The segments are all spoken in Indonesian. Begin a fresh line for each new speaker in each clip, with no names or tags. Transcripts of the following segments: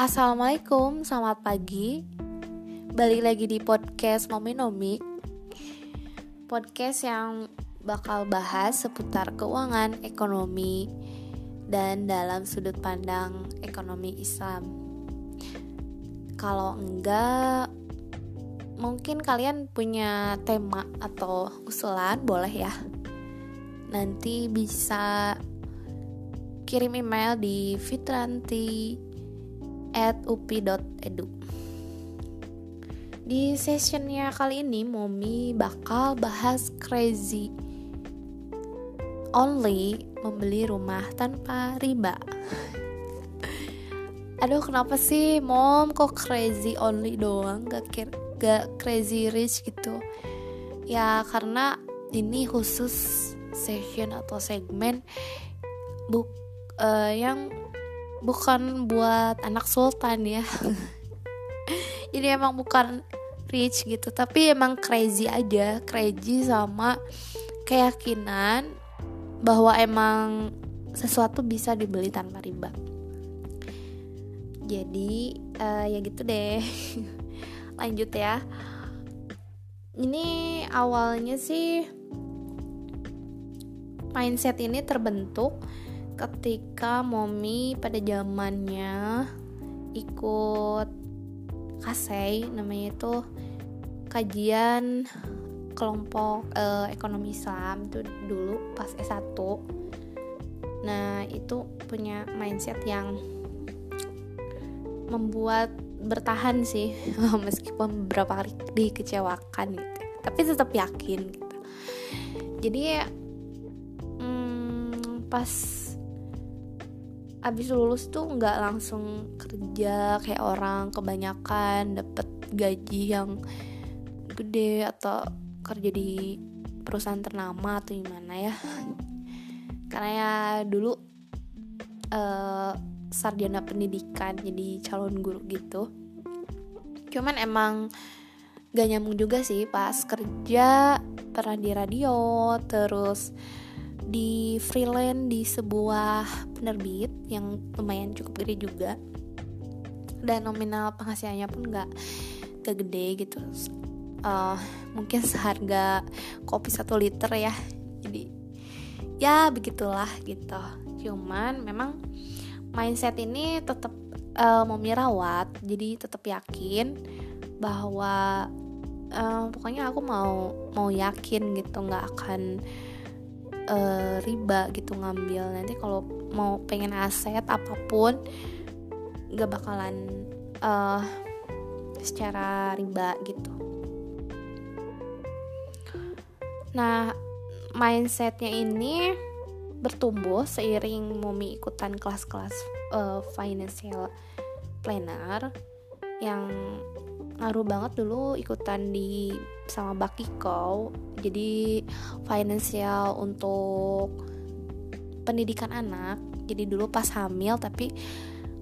Assalamualaikum, selamat pagi. Balik lagi di podcast Mominomik Podcast yang bakal bahas seputar keuangan, ekonomi Dan dalam sudut pandang ekonomi Islam. Kalau enggak Mungkin kalian punya tema atau usulan, boleh ya. Nanti bisa kirim email di fitranti at upi.edu Di sessionnya kali ini Momi bakal bahas crazy Only membeli rumah tanpa riba. Aduh kenapa sih mom? Kok crazy only doang? Gak, gak crazy rich gitu. Ya karena ini khusus session atau segmen buk uh, yang bukan buat anak sultan ya. Jadi emang bukan rich gitu tapi emang crazy aja crazy sama keyakinan bahwa emang sesuatu bisa dibeli tanpa riba. Jadi uh, ya gitu deh. Lanjut ya. Ini awalnya sih mindset ini terbentuk ketika Momi pada zamannya ikut kasei namanya itu kajian kelompok uh, ekonomi Islam itu dulu pas S1 nah itu punya mindset yang membuat bertahan sih meskipun beberapa kali dikecewakan gitu. Tapi tetap yakin gitu. Jadi hmm, pas abis lulus tuh nggak langsung kerja kayak orang kebanyakan dapet gaji yang gede atau kerja di perusahaan ternama atau gimana ya. Karena ya dulu uh, sarjana pendidikan jadi calon guru gitu. Cuman emang gak nyambung juga sih pas kerja pernah di radio terus di freelance di sebuah penerbit yang lumayan cukup gede juga. Dan nominal penghasilannya pun nggak gak gede gitu. Uh, mungkin seharga kopi satu liter ya. Jadi ya begitulah gitu. Cuman memang mindset ini tetap uh, mau mirawat jadi tetap yakin bahwa uh, pokoknya aku mau mau yakin gitu nggak akan uh, riba gitu ngambil. Nanti kalau mau pengen aset apa pun gak bakalan uh, secara riba gitu. Nah mindsetnya ini bertumbuh seiring Momi ikutan kelas-kelas uh, financial planner yang ngaruh banget dulu ikutan di sama Bakiko jadi financial untuk pendidikan anak. Jadi dulu pas hamil tapi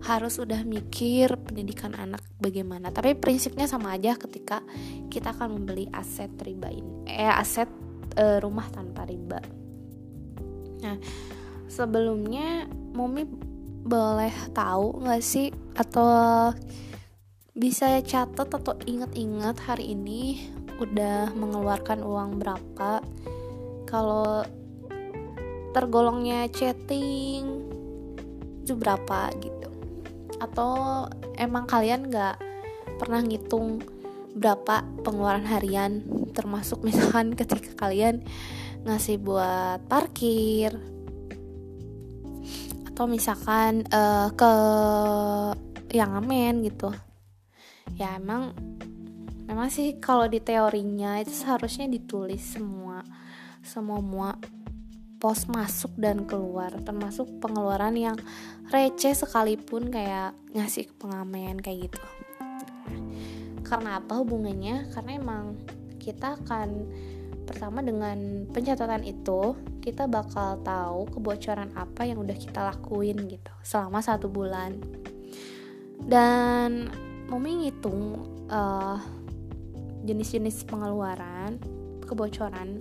harus udah mikir pendidikan anak bagaimana. Tapi prinsipnya sama aja ketika kita akan membeli aset riba ini. Eh aset e, rumah tanpa riba. Nah sebelumnya Mumi boleh tahu nggak sih atau bisa catat atau ingat-ingat hari ini udah mengeluarkan uang berapa kalau tergolongnya chatting itu berapa gitu. Atau emang kalian nggak pernah ngitung berapa pengeluaran harian termasuk misalkan ketika kalian ngasih buat parkir atau misalkan uh, ke yang amen gitu. Ya emang memang sih kalau di teorinya itu seharusnya ditulis semua semua semua pos masuk dan keluar termasuk pengeluaran yang receh sekalipun kayak ngasih ke pengamen kayak gitu. Karena apa hubungannya? Karena emang kita akan pertama dengan pencatatan itu kita bakal tahu kebocoran apa yang udah kita lakuin gitu selama satu bulan. Dan mau ngitung uh, jenis-jenis pengeluaran kebocoran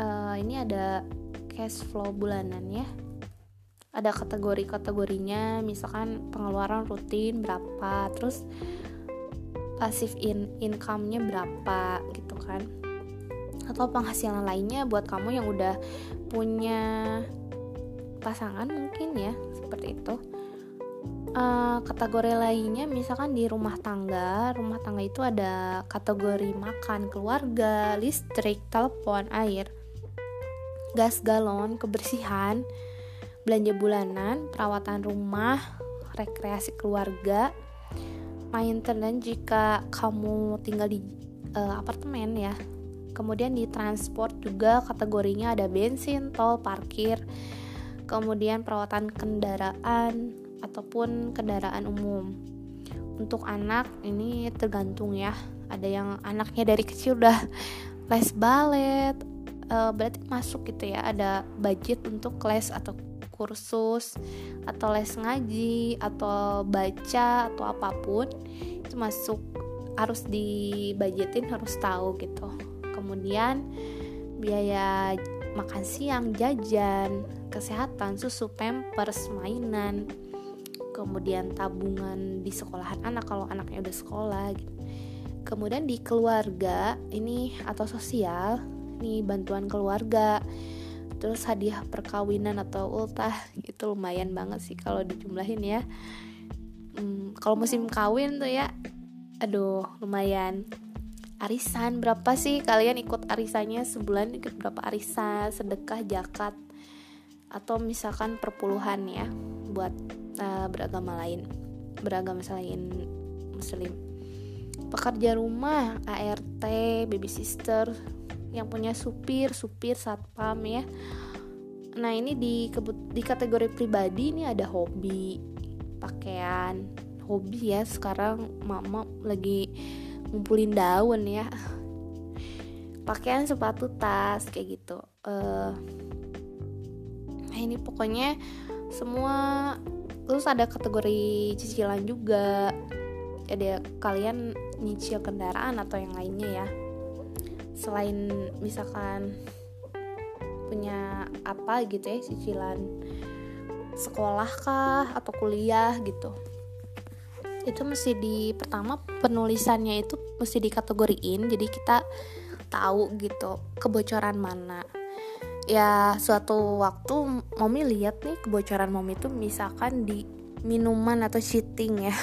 uh, ini ada cash flow bulanan ya. Ada kategori-kategorinya misalkan pengeluaran rutin berapa terus pasif in income-nya berapa gitu kan. Atau penghasilan lainnya buat kamu yang udah punya pasangan mungkin ya seperti itu uh, kategori lainnya misalkan di rumah tangga rumah tangga itu ada kategori makan keluarga listrik telepon air gas galon kebersihan belanja bulanan, perawatan rumah, rekreasi keluarga, main internet jika kamu tinggal di uh, apartemen ya. Kemudian di transport juga kategorinya ada bensin, tol, parkir, kemudian perawatan kendaraan ataupun kendaraan umum. Untuk anak ini tergantung ya. Ada yang anaknya dari kecil udah les balet, uh, berarti masuk gitu ya. Ada budget untuk les atau kursus atau les ngaji atau baca atau apa pun itu masuk harus dibudgetin harus tahu gitu kemudian biaya makan siang jajan kesehatan susu pampers mainan kemudian tabungan di sekolahan anak kalau anaknya udah sekolah gitu. kemudian di keluarga ini atau sosial ini bantuan keluarga terus hadiah perkawinan atau ultah itu lumayan banget sih kalau dijumlahin ya. Hmm, kalau musim kawin tuh ya aduh lumayan. Arisan berapa sih kalian ikut arisannya? Sebulan ikut berapa arisan sedekah jakat atau misalkan perpuluhan ya buat beragama lain beragama selain muslim. Pekerja rumah ART baby sister yang punya supir supir satpam ya. Nah ini di di kategori pribadi ini ada hobi pakaian hobi ya. Sekarang mama lagi ngumpulin daun ya. Pakaian sepatu tas kayak gitu. Uh, nah ini pokoknya semua terus ada kategori cicilan juga. Ada kalian nyicil kendaraan atau yang lainnya ya. Selain misalkan punya apa gitu ya cicilan sekolah kah atau kuliah gitu. Itu mesti di pertama penulisannya itu mesti dikategoriin. Jadi kita tahu gitu kebocoran mana ya suatu waktu momi lihat nih kebocoran momi itu misalkan di minuman atau cheating ya.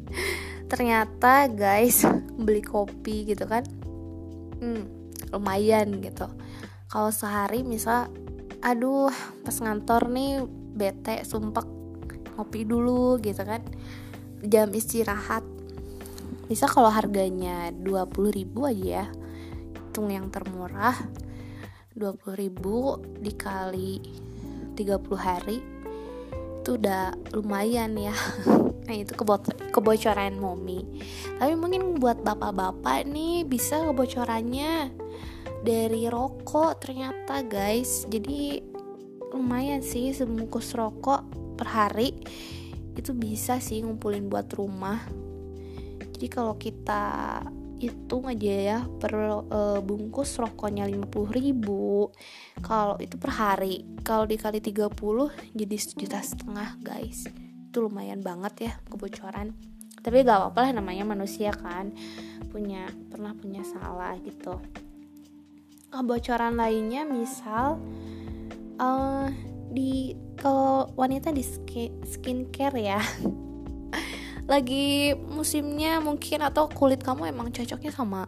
Ternyata guys beli kopi gitu kan? Hmm, lumayan gitu. Kalau sehari misal aduh pas ngantor nih bete sumpah ngopi dulu gitu kan? Jam istirahat. Bisa kalau harganya 20 ribu aja ya hitung yang termurah 20 ribu dikali 30 hari itu udah lumayan ya. Nah itu kebocoran momi. Tapi mungkin buat bapak-bapak nih bisa kebocorannya dari rokok ternyata guys. Jadi lumayan sih sebungkus rokok per hari. Itu bisa sih ngumpulin buat rumah. Jadi kalau kita aja ya per e, bungkus rokoknya 50 ribu. Kalau itu per hari kalau dikali 30 jadi sejuta setengah guys. Itu lumayan banget ya kebocoran. Tapi gak apa-apa lah namanya manusia kan. Punya pernah punya salah gitu. Kebocoran lainnya misal uh, di kalau wanita di skin, skincare ya lagi musimnya mungkin atau kulit kamu emang cocoknya sama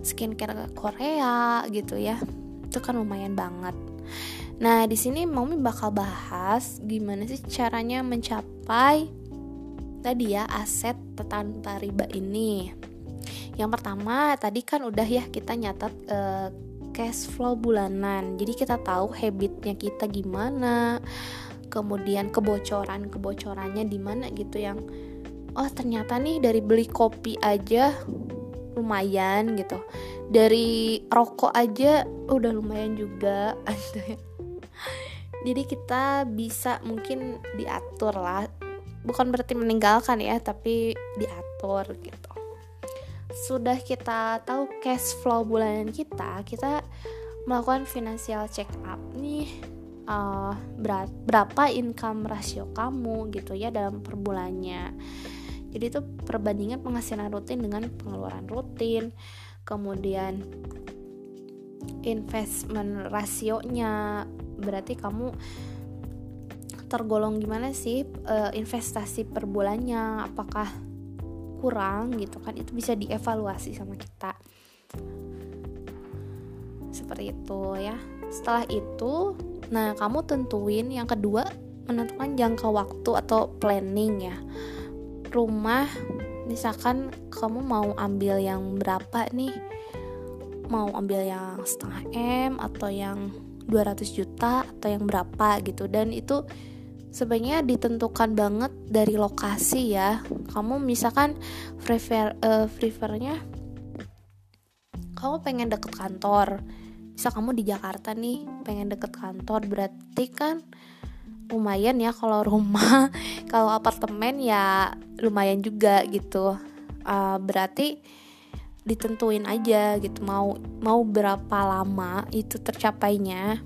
skincare Korea gitu ya. Itu kan lumayan banget. Nah di sini Mami bakal bahas gimana sih caranya mencapai tadi ya aset tanpa riba ini. Yang pertama tadi kan udah ya kita nyatat uh, cash flow bulanan. Jadi kita tahu habitnya kita gimana kemudian kebocoran kebocorannya di mana gitu yang oh ternyata nih dari beli kopi aja lumayan gitu. Dari rokok aja udah lumayan juga jadi kita bisa mungkin diatur lah. Bukan berarti meninggalkan ya tapi diatur gitu. Sudah kita tahu cash flow bulanan kita kita melakukan financial check up nih uh, berat, berapa income rasio kamu gitu ya dalam per bulannya jadi itu perbandingan penghasilan rutin dengan pengeluaran rutin. Kemudian investment rasionya. Berarti kamu tergolong gimana sih uh, investasi per bulannya? Apakah kurang gitu kan? Itu bisa dievaluasi sama kita. Seperti itu ya. Setelah itu nah kamu tentuin yang kedua menentukan jangka waktu atau planning ya rumah misalkan kamu mau ambil yang berapa nih? Mau ambil yang setengah M atau yang 200 juta atau yang berapa gitu. Dan itu sebenarnya ditentukan banget dari lokasi ya. Kamu misalkan prefer uh, prefernya kamu pengen deket kantor. Bisa kamu di Jakarta nih pengen deket kantor berarti kan lumayan ya kalau rumah. Kalau apartemen ya lumayan juga gitu. Uh, berarti ditentuin aja gitu mau mau berapa lama itu tercapainya.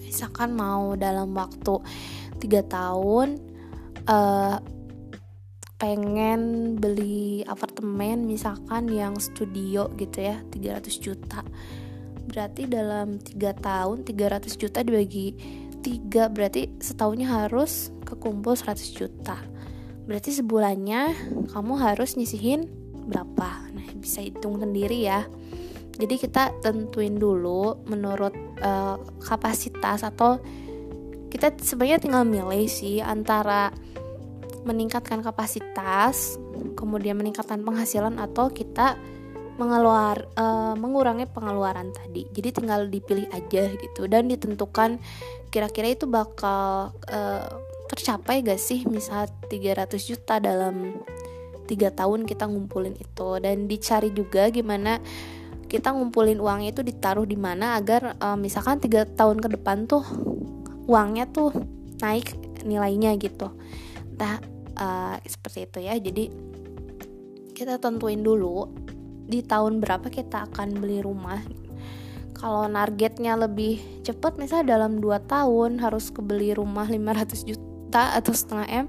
Misalkan mau dalam waktu tiga tahun uh, pengen beli apartemen misalkan yang studio gitu ya 300 juta. Berarti dalam tiga tahun 300 juta dibagi tiga berarti setahunnya harus kekumpul 100 juta. Berarti sebulannya kamu harus nyisihin berapa? Nah bisa hitung sendiri ya. Jadi kita tentuin dulu menurut uh, kapasitas atau kita sebenarnya tinggal milih sih antara meningkatkan kapasitas kemudian meningkatkan penghasilan atau kita mengeluar uh, mengurangi pengeluaran tadi. Jadi tinggal dipilih aja gitu dan ditentukan kira-kira itu bakal uh, tercapai gak sih misal 300 juta dalam tiga tahun kita ngumpulin itu? Dan dicari juga gimana kita ngumpulin uangnya itu ditaruh di mana agar uh, misalkan tiga tahun ke depan tuh uangnya tuh naik nilainya gitu. Nah uh, seperti itu ya. Jadi kita tentuin dulu di tahun berapa kita akan beli rumah kalau targetnya lebih cepat misalnya dalam 2 tahun harus kebeli rumah 500 juta atau setengah M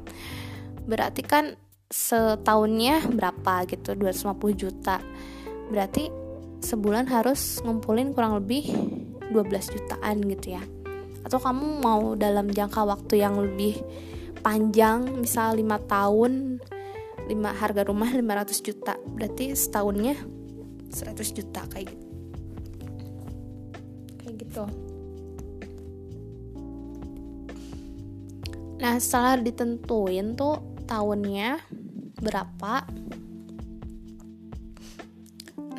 berarti kan setahunnya berapa gitu? 250 juta. Berarti sebulan harus ngumpulin kurang lebih 12 jutaan gitu ya. Atau kamu mau dalam jangka waktu yang lebih panjang misal 5 tahun 5 harga rumah 500 juta berarti setahunnya 100 juta kayak gitu gitu nah setelah ditentuin tuh tahunnya berapa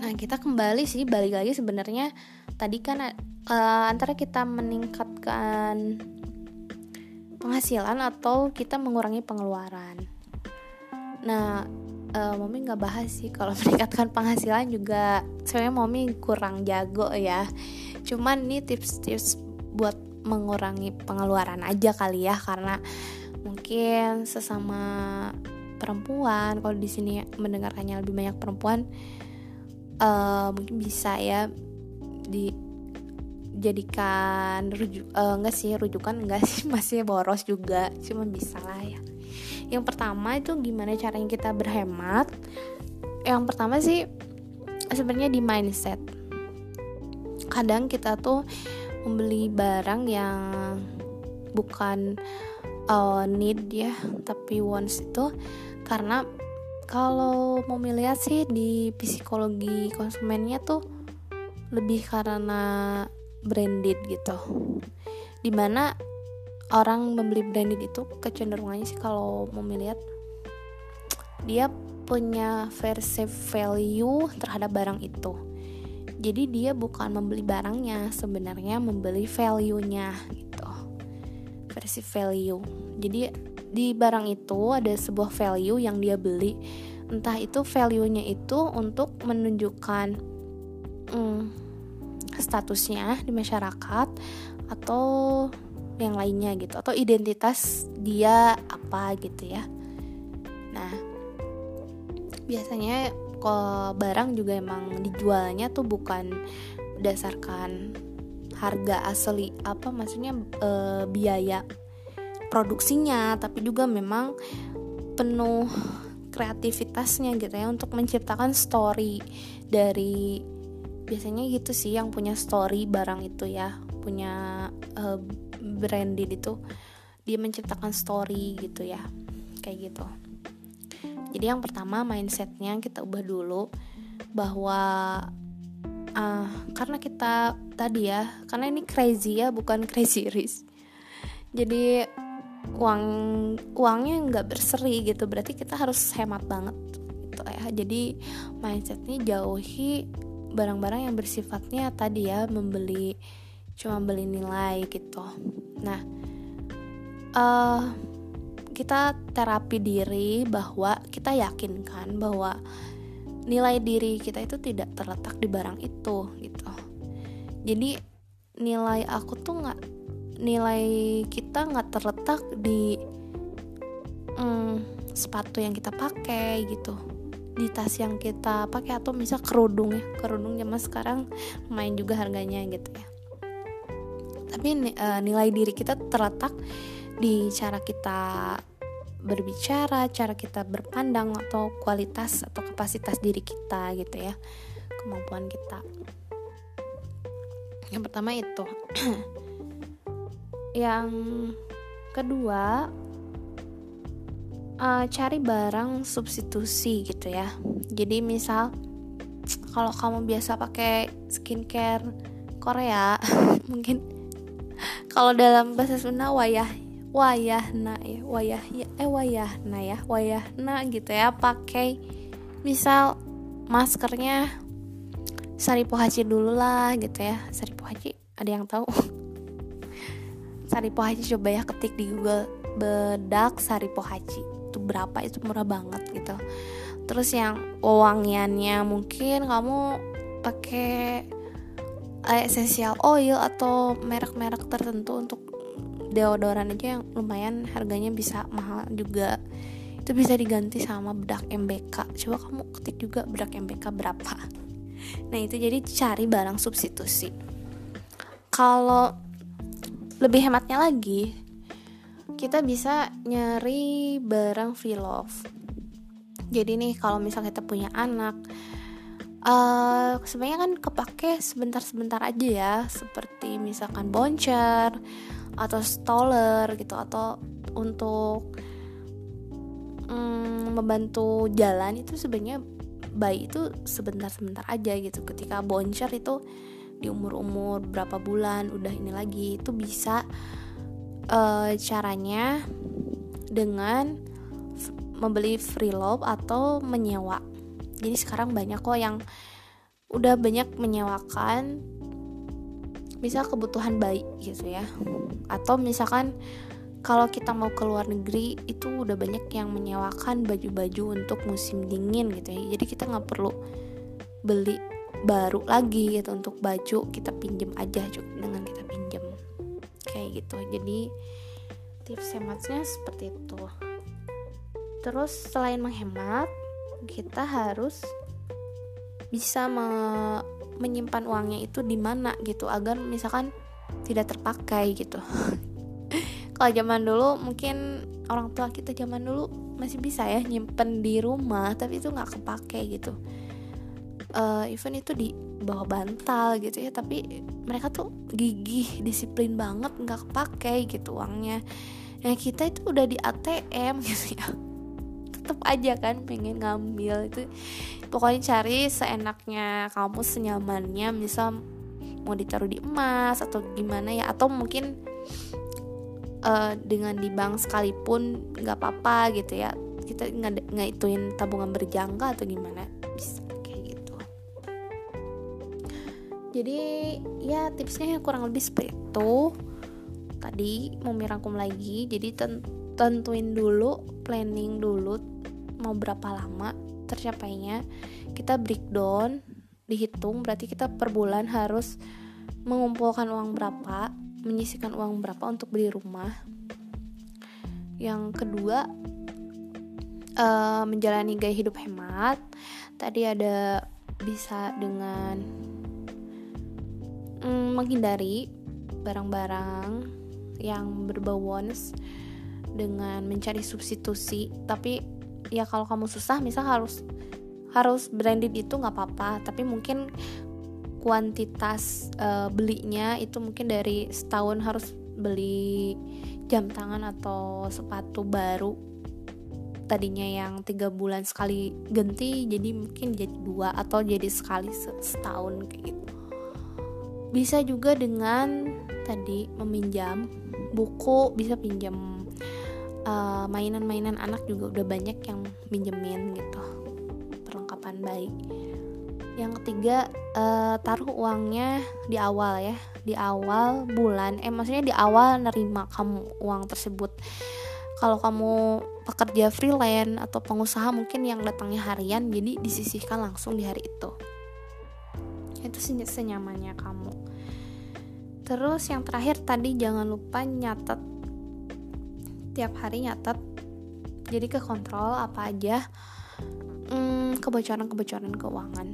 Nah, kita kembali sih balik lagi sebenarnya tadi kan uh, antara kita meningkatkan penghasilan atau kita mengurangi pengeluaran. Nah, uh, Mami nggak bahas sih kalau meningkatkan penghasilan juga sebenarnya Mami kurang jago ya. Cuman ini tips-tips buat mengurangi pengeluaran aja kali ya karena mungkin sesama perempuan kalau di sini mendengarkannya lebih banyak perempuan uh, mungkin bisa ya dijadikan rujuk uh, enggak sih rujukan enggak sih masih boros juga cuma bisa lah ya. Yang pertama itu gimana caranya kita berhemat? Yang pertama sih sebenarnya di mindset kadang kita tuh membeli barang yang bukan uh, need ya tapi wants itu. Karena kalau mau melihat sih di psikologi konsumennya tuh lebih karena branded gitu. Di mana orang membeli branded itu kecenderungannya sih kalau mau melihat dia punya versi value terhadap barang itu jadi dia bukan membeli barangnya sebenarnya membeli value-nya gitu. Versi value. Jadi di barang itu ada sebuah value yang dia beli. Entah itu value-nya itu untuk menunjukkan hmm, statusnya di masyarakat atau yang lainnya gitu. Atau identitas dia apa gitu ya. Nah biasanya kalau barang juga emang dijualnya tuh bukan berdasarkan harga asli apa maksudnya e, biaya produksinya tapi juga memang penuh kreativitasnya gitu ya untuk menciptakan story dari biasanya gitu sih yang punya story barang itu ya punya uh, branded itu dia menciptakan story gitu ya kayak gitu jadi yang pertama mindsetnya kita ubah dulu bahwa uh, karena kita tadi ya karena ini crazy ya bukan crazy rich jadi uang uangnya nggak berseri gitu berarti kita harus hemat banget gitu ya. Jadi mindsetnya jauhi barang-barang yang bersifatnya tadi ya membeli cuma beli nilai gitu. Nah uh, kita terapi diri bahwa kita yakinkan bahwa nilai diri kita itu tidak terletak di barang itu gitu. Jadi nilai aku tuh nggak nilai kita nggak terletak di hmm, sepatu yang kita pakai gitu. Di tas yang kita pakai atau misal kerudung ya kerudung zaman sekarang main juga harganya gitu ya. Tapi uh, nilai diri kita terletak di cara kita berbicara, cara kita berpandang atau kualitas atau kapasitas diri kita gitu ya. Kemampuan kita. Yang pertama itu. Yang kedua uh, cari barang substitusi gitu ya. Jadi misal kalau kamu biasa pakai skincare Korea, mungkin kalau dalam bahasa Sunda wayah wayahna ya wayah ya eh wayahna ya wayahna gitu ya pakai misal maskernya sari pohaci dulu lah gitu ya. Sari pohaci ada yang tahu? Sari pohaci coba ya ketik di Google bedak sari pohaci. Itu berapa? Itu murah banget gitu. Terus yang wangiannya mungkin kamu pakai essential oil atau merek-merek tertentu untuk deodoran aja yang lumayan harganya bisa mahal juga. Itu bisa diganti sama bedak MBK coba kamu ketik juga bedak MBK berapa. Nah itu jadi cari barang substitusi. Kalau lebih hematnya lagi kita bisa nyari barang free love. Jadi nih kalau misalnya kita punya anak uh, sebenarnya kan kepake sebentar-sebentar aja ya. Seperti misalkan boncer atau stoller gitu atau untuk mm, membantu jalan itu sebenarnya bayi itu sebentar-sebentar aja gitu. Ketika boncer itu di umur-umur berapa bulan udah ini lagi itu bisa uh, caranya dengan membeli free love atau menyewa. Jadi sekarang banyak kok yang udah banyak menyewakan misal kebutuhan bayi gitu ya. Atau misalkan kalau kita mau ke luar negeri itu udah banyak yang menyewakan baju-baju untuk musim dingin gitu ya. Jadi kita nggak perlu beli baru lagi gitu untuk baju kita pinjem aja cukup dengan kita pinjem kayak gitu. Jadi tips hematnya seperti itu. Terus selain menghemat kita harus bisa me menyimpan uangnya itu di mana gitu agar misalkan tidak terpakai gitu. Kalau zaman dulu mungkin orang tua kita zaman dulu masih bisa ya nyimpen di rumah tapi itu nggak kepake gitu. Uh, even itu di bawah bantal gitu ya tapi mereka tuh gigih disiplin banget nggak kepake gitu uangnya. Yang kita itu udah di ATM gitu ya tetap aja kan pengen ngambil. Itu pokoknya cari seenaknya kamu senyamannya misal mau ditaruh di emas atau gimana ya atau mungkin uh, dengan di bank sekalipun nggak apa-apa gitu ya. Kita nggak nggak ituin tabungan berjangka atau gimana bisa kayak gitu. Jadi ya tipsnya kurang lebih seperti itu. Tadi mau mirangkum lagi jadi tentuin dulu planning dulu mau berapa lama tercapainya kita breakdown dihitung berarti kita per bulan harus mengumpulkan uang berapa menyisikan uang berapa untuk beli rumah. Yang kedua uh, menjalani gaya hidup hemat. Tadi ada bisa dengan mm, menghindari barang-barang yang berbau wons dengan mencari substitusi. Tapi ya kalau kamu susah misal harus harus branded itu nggak apa-apa. Tapi mungkin kuantitas uh, belinya itu mungkin dari setahun harus beli jam tangan atau sepatu baru. Tadinya yang tiga bulan sekali ganti jadi mungkin jadi dua atau jadi sekali setahun kayak gitu. Bisa juga dengan tadi meminjam buku bisa pinjam uh, mainan-mainan anak juga udah banyak yang minjemin gitu. Perlengkapan baik yang ketiga uh, taruh uangnya di awal ya. Di awal bulan eh maksudnya di awal nerima kamu uang tersebut. Kalau kamu pekerja freelance atau pengusaha mungkin yang datangnya harian jadi disisihkan langsung di hari itu. Itu senyamannya kamu. Terus yang terakhir tadi jangan lupa nyatet tiap hari nyatet. Jadi ke kontrol apa aja hmm, kebocoran-kebocoran keuangan.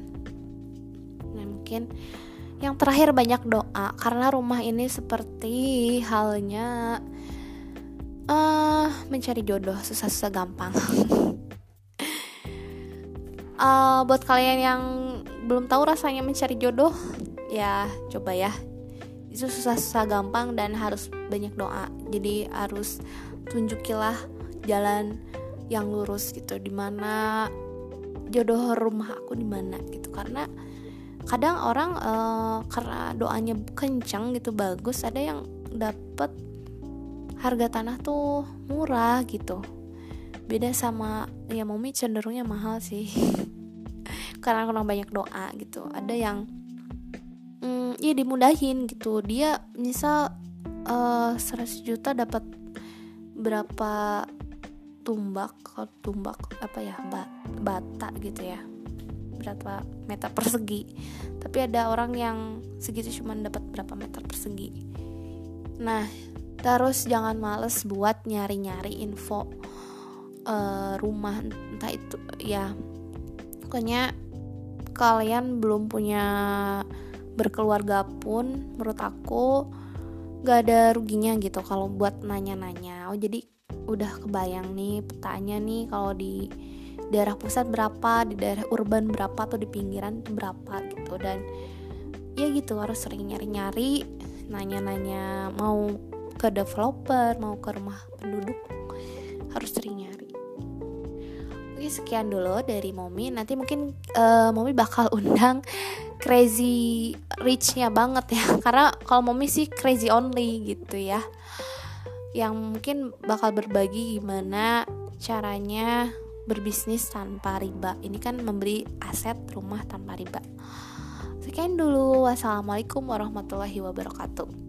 Nah mungkin yang terakhir banyak doa karena rumah ini seperti halnya uh, mencari jodoh susah-susah gampang. Uh, buat kalian yang belum tahu rasanya mencari jodoh ya coba ya. Itu susah-susah gampang dan harus banyak doa. Jadi harus tunjukilah jalan yang lurus gitu. Di mana jodoh rumah aku di mana gitu. Karena kadang orang uh, karena doanya kencang gitu bagus ada yang dapet harga tanah tuh murah gitu. Beda sama ya momi cenderungnya mahal sih. Karena kurang banyak doa gitu. Ada yang mm, ya dimudahin gitu. Dia misal uh, eh, 100 juta dapat berapa tumbak tumbak apa ya bat, bata gitu ya. Berapa meter persegi. Tapi ada orang yang segitu cuma dapat berapa meter persegi. Nah terus jangan males buat nyari-nyari info uh, rumah entah itu ya. Pokoknya kalian belum punya berkeluarga pun menurut aku gak ada ruginya gitu kalau buat nanya-nanya. Oh jadi udah kebayang nih petanya nih kalau di daerah pusat berapa di daerah urban berapa atau di pinggiran berapa gitu. Dan ya gitu harus sering nyari-nyari nanya-nanya mau ke developer mau ke rumah penduduk harus sering nyari Oke sekian dulu dari Momi. Nanti mungkin uh, Momi bakal undang Crazy Rich-nya banget ya. Karena kalau Momi sih crazy only gitu ya. Yang mungkin bakal berbagi gimana caranya berbisnis tanpa riba. Ini kan membeli aset rumah tanpa riba. Sekian dulu. Wassalamualaikum warahmatullahi wabarakatuh